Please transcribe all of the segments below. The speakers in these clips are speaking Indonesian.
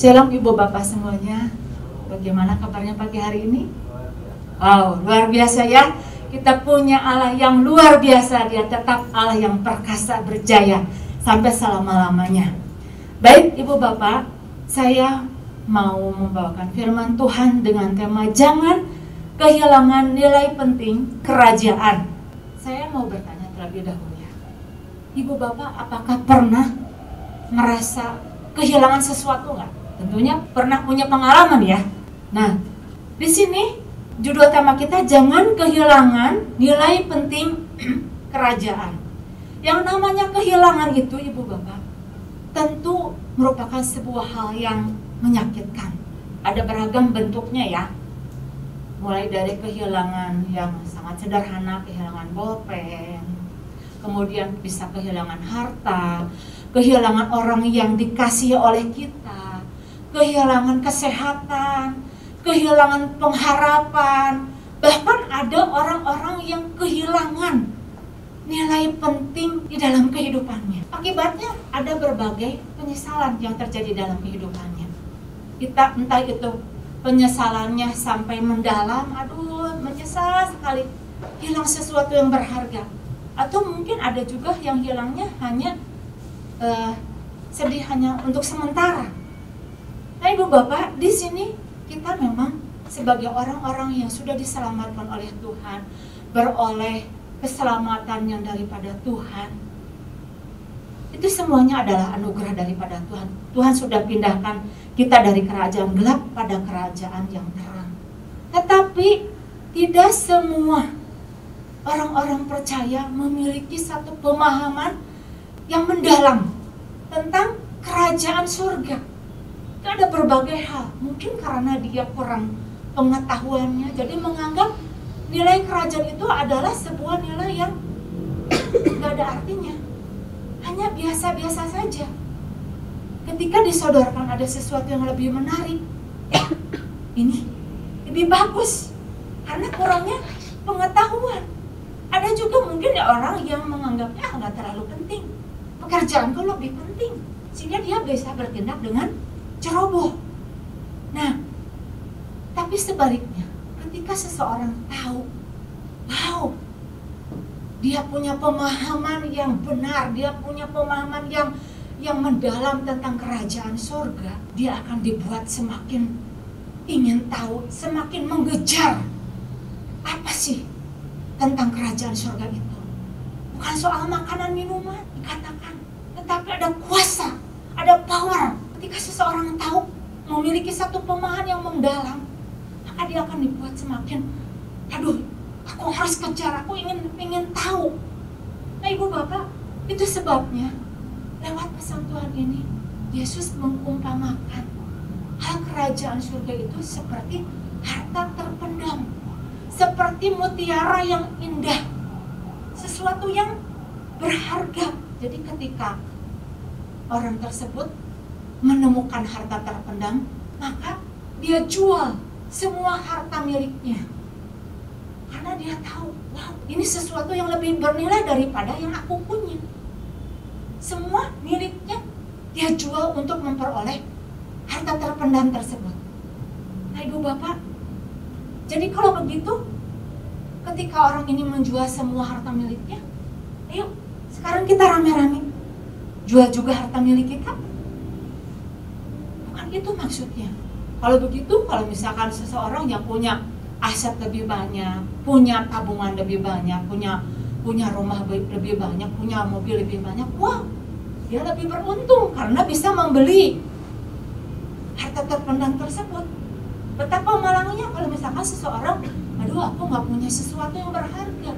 Shalom Ibu Bapak semuanya. Bagaimana kabarnya pagi hari ini? Wow, luar biasa ya. Kita punya Allah yang luar biasa. Dia tetap Allah yang perkasa berjaya sampai selama-lamanya. Baik Ibu Bapak, saya mau membawakan firman Tuhan dengan tema jangan kehilangan nilai penting kerajaan. Saya mau bertanya terlebih dahulu ya. Ibu Bapak, apakah pernah merasa kehilangan sesuatu nggak? Tentunya pernah punya pengalaman ya. Nah, di sini judul tema kita jangan kehilangan nilai penting kerajaan. Yang namanya kehilangan itu Ibu Bapak tentu merupakan sebuah hal yang menyakitkan. Ada beragam bentuknya ya. Mulai dari kehilangan yang sangat sederhana, kehilangan bolpen, kemudian bisa kehilangan harta, kehilangan orang yang dikasih oleh kita, kehilangan kesehatan, kehilangan pengharapan, bahkan ada orang-orang yang kehilangan nilai penting di dalam kehidupannya. Akibatnya ada berbagai penyesalan yang terjadi dalam kehidupannya. Kita entah itu penyesalannya sampai mendalam, aduh menyesal sekali, hilang sesuatu yang berharga. Atau mungkin ada juga yang hilangnya hanya uh, sedih hanya untuk sementara Nah ibu bapak. Di sini kita memang sebagai orang-orang yang sudah diselamatkan oleh Tuhan beroleh keselamatan yang daripada Tuhan. Itu semuanya adalah anugerah daripada Tuhan. Tuhan sudah pindahkan kita dari kerajaan gelap pada kerajaan yang terang. Tetapi tidak semua orang-orang percaya memiliki satu pemahaman yang mendalam tentang kerajaan surga ada berbagai hal. Mungkin karena dia kurang pengetahuannya, jadi menganggap nilai kerajaan itu adalah sebuah nilai yang nggak ada artinya. Hanya biasa-biasa saja. Ketika disodorkan ada sesuatu yang lebih menarik, ini lebih bagus karena kurangnya pengetahuan. Ada juga mungkin ya orang yang menganggapnya nggak terlalu penting. Pekerjaanku lebih penting, sehingga dia bisa bertindak dengan ceroboh. Nah, tapi sebaliknya, ketika seseorang tahu, wow, dia punya pemahaman yang benar, dia punya pemahaman yang yang mendalam tentang kerajaan surga, dia akan dibuat semakin ingin tahu, semakin mengejar apa sih tentang kerajaan surga itu. Bukan soal makanan minuman dikatakan, tetapi ada kuasa, ada power Ketika seseorang tahu memiliki satu pemahaman yang mendalam, maka dia akan dibuat semakin, aduh, aku harus kejar, aku ingin ingin tahu. Nah ibu bapak, itu sebabnya lewat pesan Tuhan ini, Yesus mengumpamakan hal kerajaan surga itu seperti harta terpendam, seperti mutiara yang indah, sesuatu yang berharga. Jadi ketika orang tersebut menemukan harta terpendam, maka dia jual semua harta miliknya. Karena dia tahu, wow, ini sesuatu yang lebih bernilai daripada yang aku punya. Semua miliknya dia jual untuk memperoleh harta terpendam tersebut. Nah ibu bapak, jadi kalau begitu, ketika orang ini menjual semua harta miliknya, ayo sekarang kita rame-rame jual juga harta milik kita itu maksudnya. Kalau begitu, kalau misalkan seseorang yang punya aset lebih banyak, punya tabungan lebih banyak, punya punya rumah lebih banyak, punya mobil lebih banyak, wah, dia lebih beruntung karena bisa membeli harta terpendam tersebut. Betapa malangnya kalau misalkan seseorang, aduh aku nggak punya sesuatu yang berharga,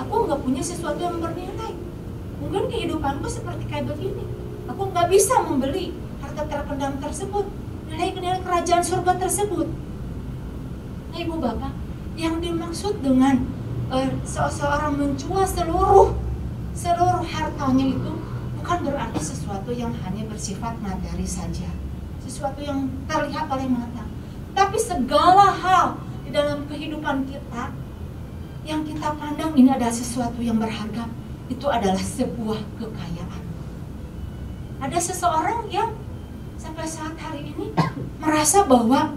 aku nggak punya sesuatu yang bernilai. Mungkin kehidupanku seperti kayak begini, aku nggak bisa membeli harta terpendam tersebut nilai-nilai kerajaan surga tersebut. Nah ibu bapak yang dimaksud dengan uh, seseorang menjual seluruh seluruh hartanya itu bukan berarti sesuatu yang hanya bersifat materi saja sesuatu yang terlihat oleh mata. Tapi segala hal di dalam kehidupan kita yang kita pandang ini adalah sesuatu yang berharga itu adalah sebuah kekayaan. Ada seseorang yang sampai saat hari ini merasa bahwa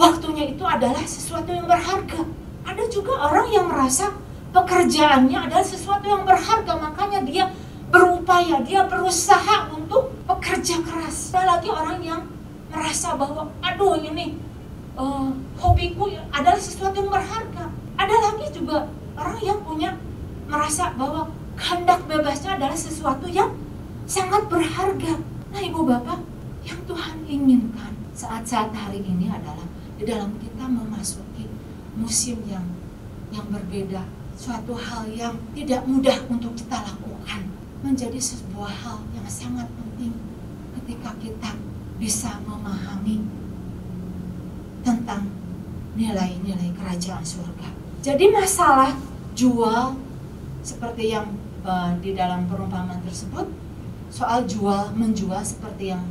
waktunya itu adalah sesuatu yang berharga. Ada juga orang yang merasa pekerjaannya adalah sesuatu yang berharga, makanya dia berupaya, dia berusaha untuk bekerja keras. Ada lagi orang yang merasa bahwa, aduh ini uh, hobiku adalah sesuatu yang berharga. Ada lagi juga orang yang punya merasa bahwa kehendak bebasnya adalah sesuatu yang sangat berharga. Nah ibu bapak, yang Tuhan inginkan saat-saat hari ini adalah di dalam kita memasuki musim yang yang berbeda, suatu hal yang tidak mudah untuk kita lakukan menjadi sebuah hal yang sangat penting ketika kita bisa memahami tentang nilai-nilai kerajaan surga. Jadi masalah jual seperti yang uh, di dalam perumpamaan tersebut soal jual menjual seperti yang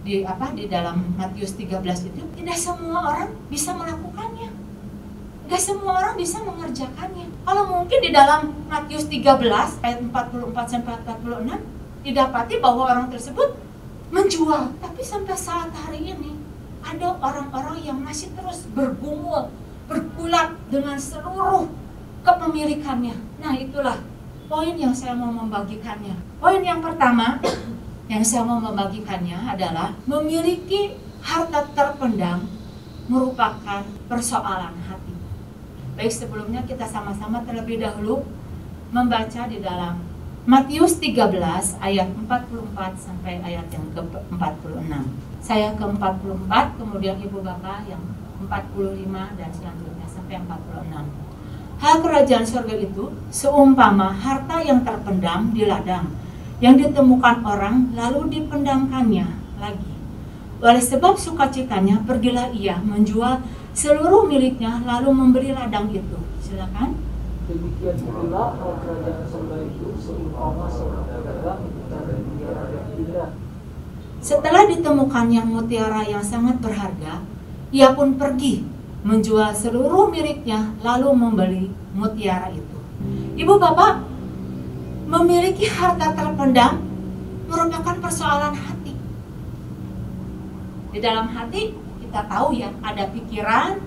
di apa di dalam Matius 13 itu tidak semua orang bisa melakukannya. Gak semua orang bisa mengerjakannya. Kalau mungkin di dalam Matius 13 ayat 44 sampai 46 didapati bahwa orang tersebut menjual, tapi sampai saat hari ini ada orang-orang yang masih terus bergumul, bergulat dengan seluruh kepemilikannya. Nah, itulah poin yang saya mau membagikannya. Poin yang pertama yang saya mau membagikannya adalah memiliki harta terpendam merupakan persoalan hati. Baik sebelumnya kita sama-sama terlebih dahulu membaca di dalam Matius 13 ayat 44 sampai ayat yang ke-46. Saya ke-44, kemudian Ibu Bapak yang 45 dan selanjutnya sampai 46. Hal kerajaan surga itu seumpama harta yang terpendam di ladang yang ditemukan orang lalu dipendamkannya lagi. Oleh sebab sukacitanya pergilah ia menjual seluruh miliknya lalu memberi ladang itu. Silakan. Demikian pula kerajaan surga itu seumpama seorang Setelah ditemukannya mutiara yang sangat berharga, ia pun pergi menjual seluruh miliknya lalu membeli mutiara itu. Ibu bapak memiliki harta terpendam merupakan persoalan hati. Di dalam hati kita tahu ya, ada pikiran,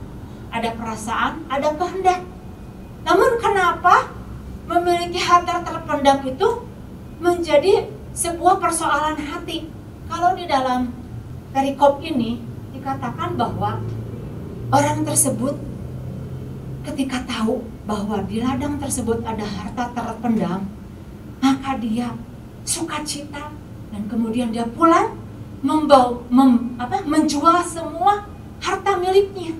ada perasaan, ada kehendak. Namun kenapa memiliki harta terpendam itu menjadi sebuah persoalan hati? Kalau di dalam perikop ini dikatakan bahwa orang tersebut ketika tahu bahwa di ladang tersebut ada harta terpendam, maka dia sukacita dan kemudian dia pulang membawa mem, apa, menjual semua harta miliknya.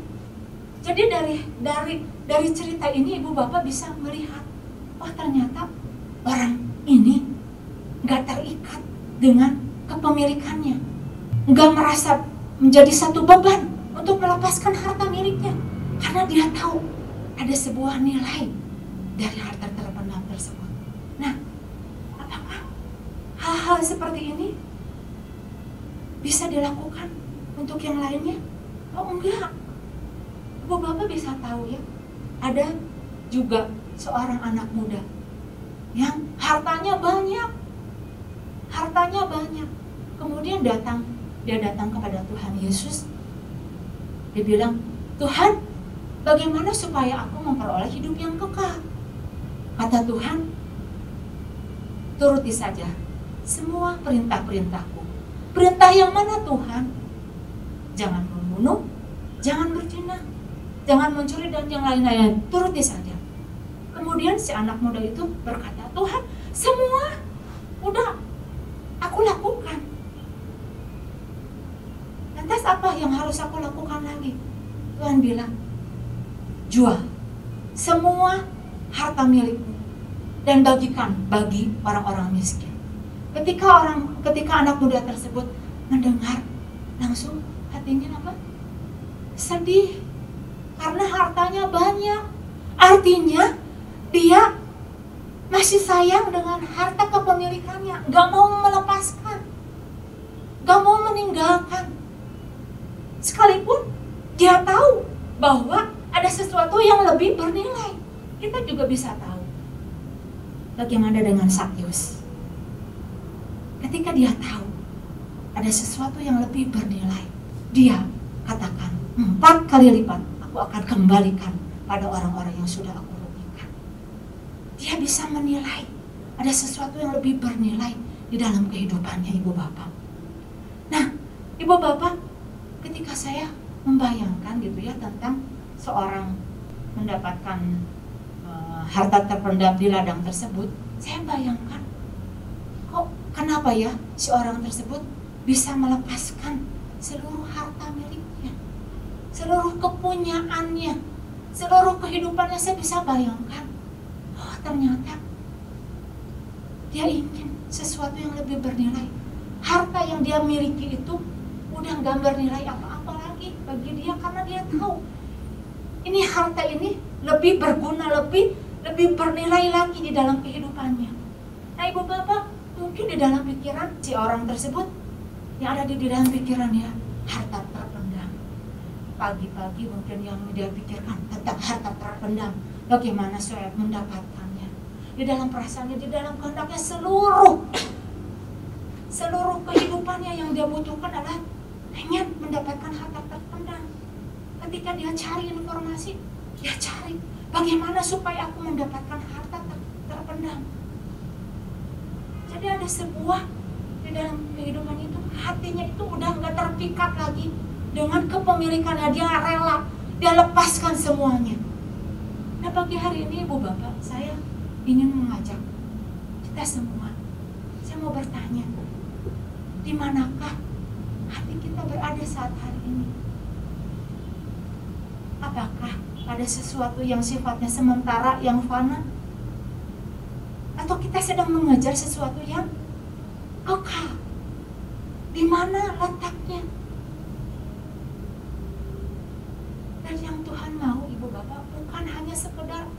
Jadi dari dari dari cerita ini ibu bapak bisa melihat, oh ternyata orang ini nggak terikat dengan kepemilikannya, nggak merasa menjadi satu beban untuk melepaskan harta miliknya, karena dia tahu ada sebuah nilai dari harta terpendam tersebut. Nah, hal-hal seperti ini bisa dilakukan untuk yang lainnya? Oh enggak. Ibu bapak bisa tahu ya, ada juga seorang anak muda yang hartanya banyak, hartanya banyak. Kemudian datang, dia datang kepada Tuhan Yesus. Dia bilang, Tuhan, bagaimana supaya aku memperoleh hidup yang kekal? Kata Tuhan, turuti saja semua perintah-perintahku Perintah yang mana Tuhan? Jangan membunuh, jangan berzina, jangan mencuri dan yang lain-lain. Turuti saja. Kemudian si anak muda itu berkata, Tuhan, semua udah aku lakukan. Lantas apa yang harus aku lakukan lagi? Tuhan bilang, jual semua harta milikmu dan bagikan bagi orang-orang miskin. Ketika orang, ketika anak muda tersebut mendengar, langsung hatinya apa? Sedih, karena hartanya banyak. Artinya dia masih sayang dengan harta kepemilikannya, gak mau melepaskan, gak mau meninggalkan. Sekalipun dia tahu bahwa ada sesuatu yang lebih bernilai, kita juga bisa tahu. Bagaimana dengan Sakyus? Ketika dia tahu ada sesuatu yang lebih bernilai. Dia katakan, empat kali lipat aku akan kembalikan pada orang-orang yang sudah aku rugikan. Dia bisa menilai ada sesuatu yang lebih bernilai di dalam kehidupannya ibu bapak. Nah, ibu bapak, ketika saya membayangkan gitu ya tentang seorang mendapatkan uh, harta terpendam di ladang tersebut, saya bayangkan kenapa ya si orang tersebut bisa melepaskan seluruh harta miliknya, seluruh kepunyaannya, seluruh kehidupannya saya bisa bayangkan. Oh ternyata dia ingin sesuatu yang lebih bernilai. Harta yang dia miliki itu udah nggak bernilai apa-apa lagi bagi dia karena dia tahu ini harta ini lebih berguna, lebih lebih bernilai lagi di dalam kehidupannya. Nah ibu bapak mungkin di dalam pikiran si orang tersebut yang ada di dalam pikirannya harta terpendam. Pagi-pagi mungkin yang dia pikirkan tentang harta terpendam. Bagaimana saya mendapatkannya? Di dalam perasaannya, di dalam kehendaknya seluruh seluruh kehidupannya yang dia butuhkan adalah hanya mendapatkan harta terpendam. Ketika dia cari informasi, dia cari bagaimana supaya aku mendapatkan harta ter terpendam. Jadi ada sebuah di dalam kehidupan itu hatinya itu udah nggak terpikat lagi dengan kepemilikannya dia rela dia lepaskan semuanya. Nah pagi hari ini ibu bapak saya ingin mengajak kita semua. Saya mau bertanya, di manakah hati kita berada saat hari ini? Apakah ada sesuatu yang sifatnya sementara, yang fana? Atau kita sedang mengejar sesuatu yang kekal? Di mana letaknya? Dan yang Tuhan mau, Ibu Bapak, bukan hanya sekedar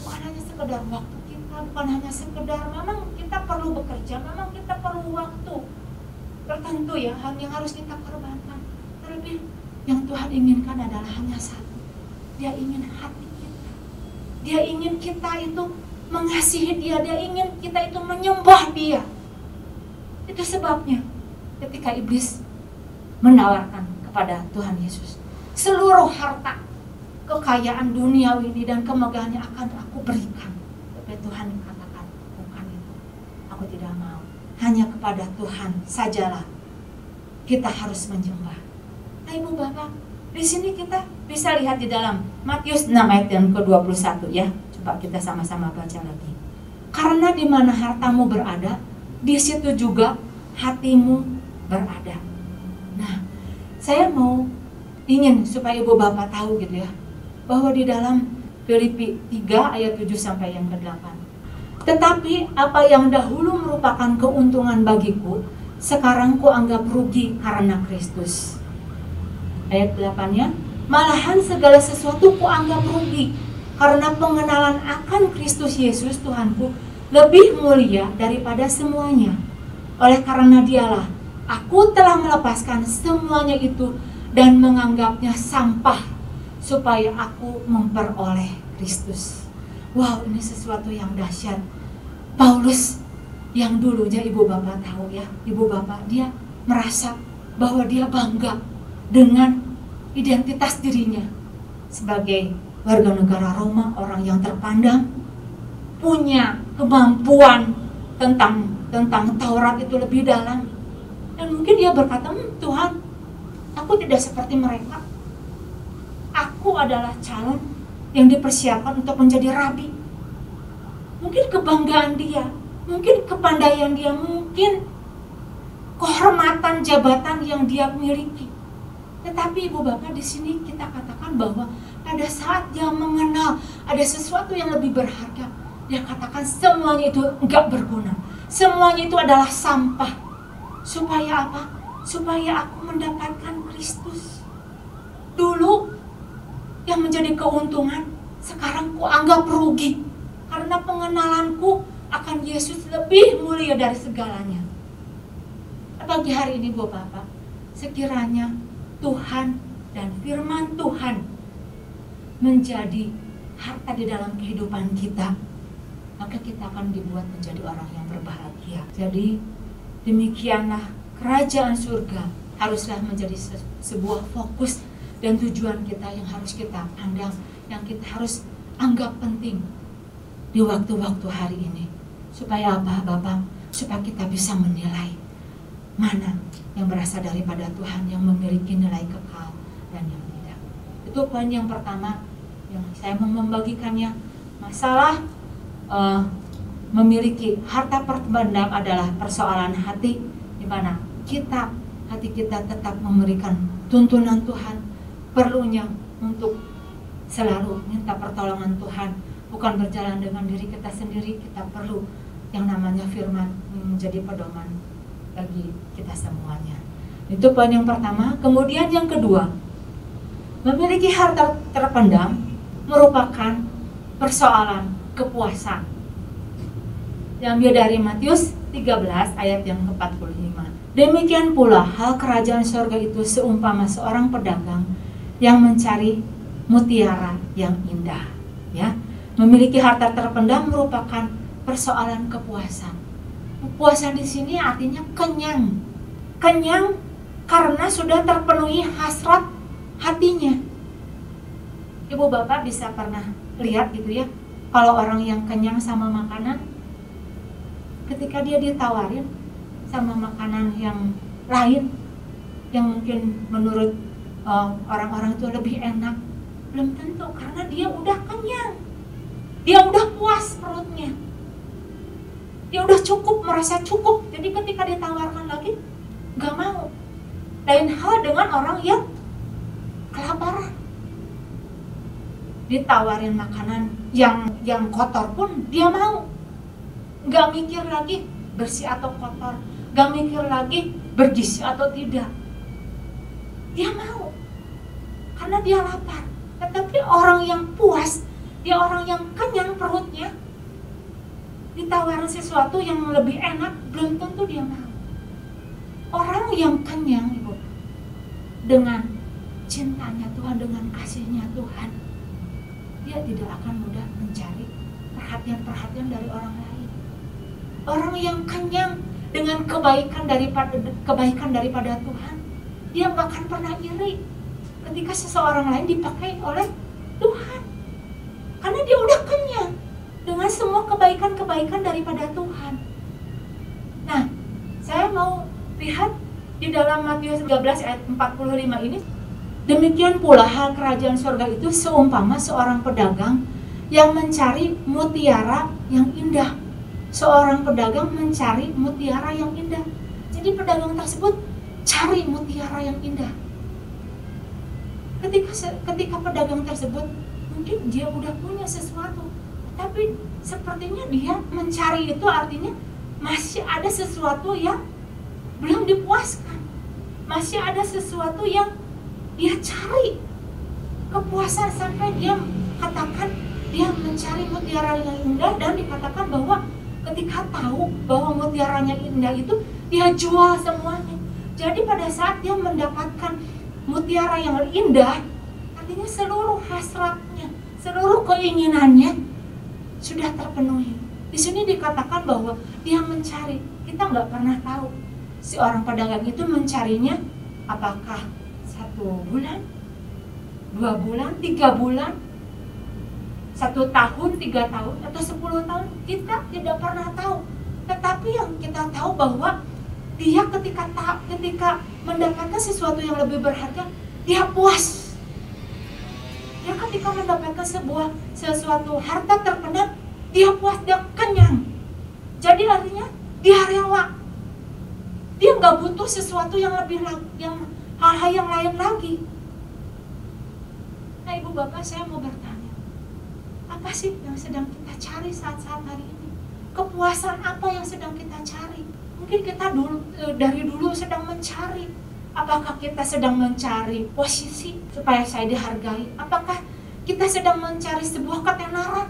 bukan hanya sekedar waktu kita, bukan hanya sekedar memang kita perlu bekerja, memang kita perlu waktu tertentu ya yang harus kita korbankan. Terlebih yang Tuhan inginkan adalah hanya satu. Dia ingin hati kita. Dia ingin kita itu mengasihi dia, dia ingin kita itu menyembah dia. Itu sebabnya ketika iblis menawarkan kepada Tuhan Yesus seluruh harta kekayaan dunia ini dan kemegahannya akan aku berikan. Tapi Tuhan katakan, bukan itu. Aku tidak mau. Hanya kepada Tuhan sajalah kita harus menyembah. Nah ibu bapak, di sini kita bisa lihat di dalam Matius 6 ayat yang ke-21 ya. Coba kita sama-sama baca lagi. Karena di mana hartamu berada, di situ juga hatimu berada. Nah, saya mau ingin supaya ibu bapak tahu gitu ya bahwa di dalam Filipi 3 ayat 7 sampai yang ke-8 tetapi apa yang dahulu merupakan keuntungan bagiku sekarang ku anggap rugi karena Kristus ayat 8 nya malahan segala sesuatu ku anggap rugi karena pengenalan akan Kristus Yesus Tuhanku lebih mulia daripada semuanya oleh karena dialah aku telah melepaskan semuanya itu dan menganggapnya sampah supaya aku memperoleh Kristus. Wow, ini sesuatu yang dahsyat. Paulus yang dulunya ibu bapak tahu ya, ibu bapak dia merasa bahwa dia bangga dengan identitas dirinya sebagai warga negara Roma, orang yang terpandang, punya kemampuan tentang tentang Taurat itu lebih dalam. Dan mungkin dia berkata, hm, Tuhan, Aku tidak seperti mereka. Aku adalah calon yang dipersiapkan untuk menjadi rabi. Mungkin kebanggaan dia, mungkin kepandaian dia, mungkin kehormatan jabatan yang dia miliki. Tetapi ibu bapak di sini kita katakan bahwa pada saat dia mengenal ada sesuatu yang lebih berharga, dia katakan semuanya itu enggak berguna. Semuanya itu adalah sampah. Supaya apa? supaya aku mendapatkan Kristus. Dulu yang menjadi keuntungan, sekarang ku anggap rugi karena pengenalanku akan Yesus lebih mulia dari segalanya. Pagi hari ini Bapak Bapak, sekiranya Tuhan dan firman Tuhan menjadi harta di dalam kehidupan kita, maka kita akan dibuat menjadi orang yang berbahagia. Jadi demikianlah kerajaan surga haruslah menjadi se- sebuah fokus dan tujuan kita yang harus kita pandang, yang kita harus anggap penting di waktu-waktu hari ini. Supaya apa Bapak? Supaya kita bisa menilai mana yang berasal daripada Tuhan yang memiliki nilai kekal dan yang tidak. Itu poin yang pertama yang saya membagikannya. Masalah eh, memiliki harta terpendam adalah persoalan hati di mana kita hati kita tetap memberikan tuntunan Tuhan. Perlunya untuk selalu minta pertolongan Tuhan. Bukan berjalan dengan diri kita sendiri kita perlu yang namanya firman menjadi pedoman bagi kita semuanya. Itu poin yang pertama. Kemudian yang kedua memiliki harta terpendam merupakan persoalan kepuasan. Diambil dari Matius 13 ayat yang ke-45 demikian pula hal kerajaan sorga itu seumpama seorang pedagang yang mencari mutiara yang indah ya. Memiliki harta terpendam merupakan persoalan kepuasan. Kepuasan di sini artinya kenyang. Kenyang karena sudah terpenuhi hasrat hatinya ibu bapak bisa pernah lihat gitu ya kalau orang yang kenyang sama makanan ketika dia ditawarin sama makanan yang lain yang mungkin menurut uh, orang-orang itu lebih enak belum tentu karena dia udah kenyang. Dia udah puas perutnya. Dia udah cukup merasa cukup. Jadi ketika ditawarkan lagi nggak mau. Lain hal dengan orang yang kelaparan ditawarin makanan yang yang kotor pun dia mau. Nggak mikir lagi bersih atau kotor. Nggak mikir lagi bergizi atau tidak. Dia mau. Karena dia lapar. Tetapi orang yang puas dia orang yang kenyang perutnya ditawarin sesuatu yang lebih enak belum tentu dia mau. Orang yang kenyang ibu dengan cintanya Tuhan dengan kasihnya Tuhan dia tidak akan mudah mencari perhatian-perhatian dari orang lain. Orang yang kenyang dengan kebaikan daripada kebaikan daripada Tuhan dia akan pernah iri ketika seseorang lain dipakai oleh Tuhan. Karena dia udah kenyang dengan semua kebaikan-kebaikan daripada Tuhan. Nah saya mau lihat di dalam Matius 13 ayat 45 ini demikian pula hal kerajaan surga itu seumpama seorang pedagang yang mencari mutiara yang indah seorang pedagang mencari mutiara yang indah. Jadi pedagang tersebut cari mutiara yang indah. Ketika ketika pedagang tersebut mungkin dia udah punya sesuatu, tapi sepertinya dia mencari itu artinya masih ada sesuatu yang belum dipuaskan. Masih ada sesuatu yang dia cari. Kepuasan sampai dia katakan dia mencari mutiara yang indah dan dikatakan bahwa ketika tahu bahwa mutiaranya indah itu dia jual semuanya. Jadi pada saat dia mendapatkan mutiara yang indah artinya seluruh hasratnya seluruh keinginannya sudah terpenuhi. Di sini dikatakan bahwa dia mencari. Kita nggak pernah tahu. Si orang pedagang itu mencarinya apakah satu bulan dua bulan tiga bulan satu tahun, tiga tahun, atau sepuluh tahun kita tidak pernah tahu. Tetapi yang kita tahu bahwa dia ketika ketika mendapatkan sesuatu yang lebih berharga, dia puas. Dia ketika mendapatkan sebuah sesuatu harta terpendam, dia puas, dia kenyang. Jadi artinya dia rela. Dia nggak butuh sesuatu yang lebih yang hal-hal yang lain lagi. Nah ibu bapak saya mau bertanya apa sih yang sedang kita cari saat-saat hari ini? Kepuasan apa yang sedang kita cari? Mungkin kita dulu e, dari dulu sedang mencari. Apakah kita sedang mencari posisi supaya saya dihargai? Apakah kita sedang mencari sebuah ketenaran?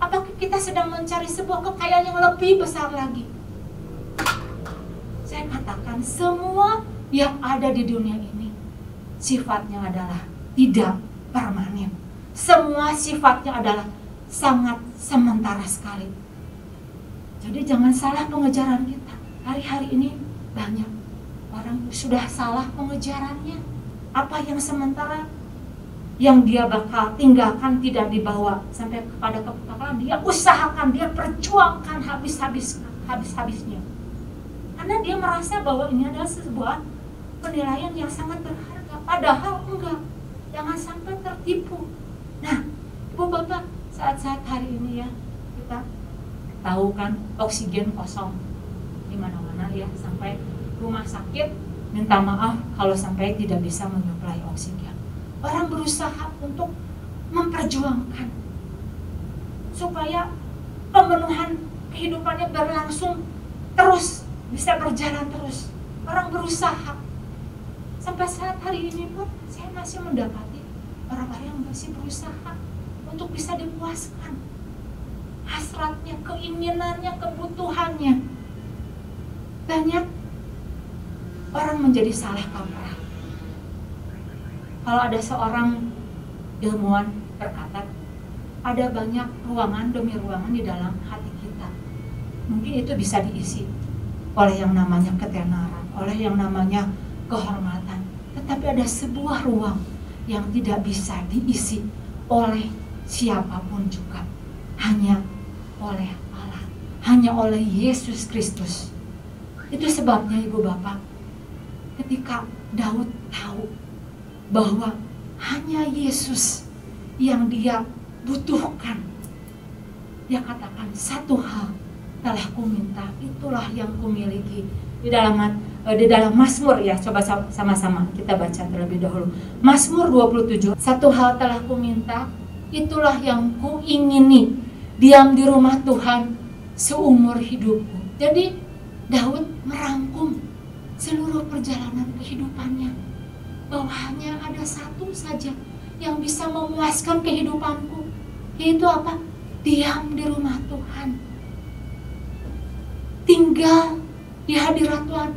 Apakah kita sedang mencari sebuah kekayaan yang lebih besar lagi? Saya katakan semua yang ada di dunia ini sifatnya adalah tidak permanen. Semua sifatnya adalah sangat sementara sekali. Jadi jangan salah pengejaran kita. Hari-hari ini banyak orang sudah salah pengejarannya. Apa yang sementara yang dia bakal tinggalkan tidak dibawa sampai kepada kekekalan dia usahakan dia perjuangkan habis-habis habis-habisnya karena dia merasa bahwa ini adalah sebuah penilaian yang sangat berharga. Padahal enggak. Jangan sampai tertipu. Nah ibu bapak saat-saat hari ini ya kita tahu kan oksigen kosong. Di mana-mana ya sampai rumah sakit minta maaf kalau sampai tidak bisa menyuplai oksigen. Orang berusaha untuk memperjuangkan supaya pemenuhan kehidupannya berlangsung terus bisa berjalan terus. Orang berusaha sampai saat hari ini pun saya masih mendapati orang-orang yang masih berusaha untuk bisa dipuaskan. Hasratnya, keinginannya, kebutuhannya. Banyak orang menjadi salah kaprah. Kalau ada seorang ilmuwan berkata ada banyak ruangan demi ruangan di dalam hati kita. Mungkin itu bisa diisi oleh yang namanya ketenaran oleh yang namanya kehormatan tetapi ada sebuah ruang yang tidak bisa diisi oleh siapa pun juga hanya oleh Allah hanya oleh Yesus Kristus itu sebabnya ibu bapak ketika Daud tahu bahwa hanya Yesus yang dia butuhkan. Dia katakan satu hal telah ku minta, itulah yang ku miliki. Di dalam di dalam Mazmur ya, coba sama-sama kita baca terlebih dahulu. Mazmur 27, satu hal telah ku minta, itulah yang ku ingini, diam di rumah Tuhan seumur hidupku. Jadi Daud merangkum seluruh perjalanan kehidupannya bahwa hanya ada satu saja yang bisa memuaskan kehidupanku yaitu apa? Diam di rumah Tuhan tinggal di hadirat Tuhan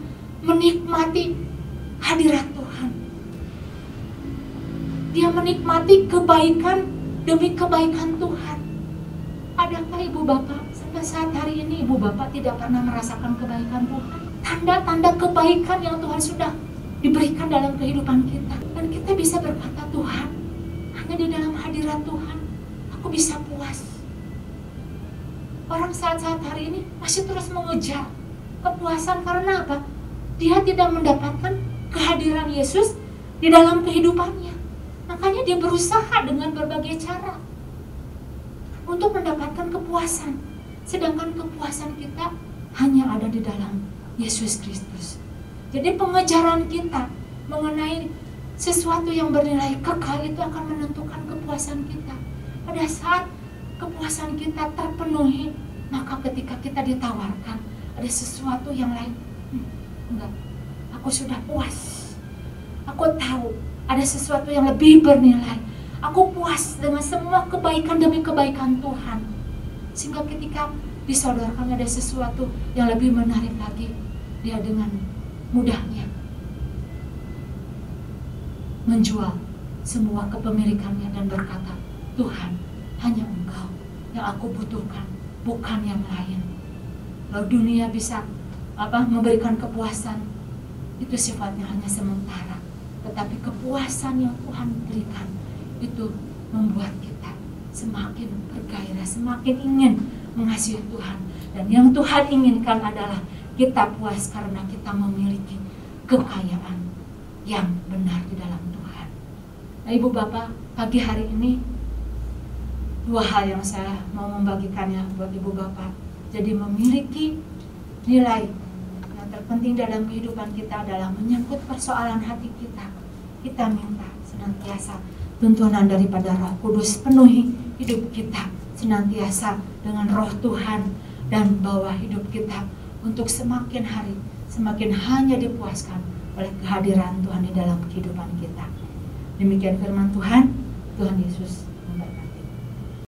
menikmati hadirat Tuhan. Dia menikmati kebaikan demi kebaikan Tuhan. Adakah ibu bapak sampai saat hari ini ibu bapak tidak pernah merasakan kebaikan Tuhan? Tanda-tanda kebaikan yang Tuhan sudah diberikan dalam kehidupan kita. Dan kita bisa berkata Tuhan hanya di dalam hadirat Tuhan aku bisa puas. Orang saat-saat hari ini masih terus mengejar kepuasan karena apa dia tidak mendapatkan kehadiran Yesus di dalam kehidupannya. Makanya dia berusaha dengan berbagai cara untuk mendapatkan kepuasan. Sedangkan kepuasan kita hanya ada di dalam Yesus Kristus. Jadi pengejaran kita mengenai sesuatu yang bernilai kekal itu akan menentukan kepuasan kita. Pada saat kepuasan kita terpenuhi, maka ketika kita ditawarkan ada sesuatu yang lain, enggak, aku sudah puas. Aku tahu ada sesuatu yang lebih bernilai. Aku puas dengan semua kebaikan demi kebaikan Tuhan. Sehingga ketika disodorkan ada sesuatu yang lebih menarik lagi, dia dengan mudahnya menjual semua kepemilikannya dan berkata, Tuhan, hanya Engkau yang aku butuhkan, bukan yang lain. Lalu dunia bisa apa memberikan kepuasan, itu sifatnya hanya sementara. Tetapi kepuasan yang Tuhan berikan itu membuat kita semakin bergairah, semakin ingin mengasihi Tuhan. Dan yang Tuhan inginkan adalah kita puas karena kita memiliki kekayaan yang benar di dalam Tuhan. Nah, Ibu Bapak, pagi hari ini dua hal yang saya mau membagikannya buat Ibu Bapak. Jadi memiliki nilai terpenting dalam kehidupan kita adalah menyangkut persoalan hati kita. Kita minta senantiasa tuntunan daripada Roh Kudus penuhi hidup kita senantiasa dengan Roh Tuhan dan bawa hidup kita untuk semakin hari semakin hanya dipuaskan oleh kehadiran Tuhan di dalam kehidupan kita. Demikian firman Tuhan, Tuhan Yesus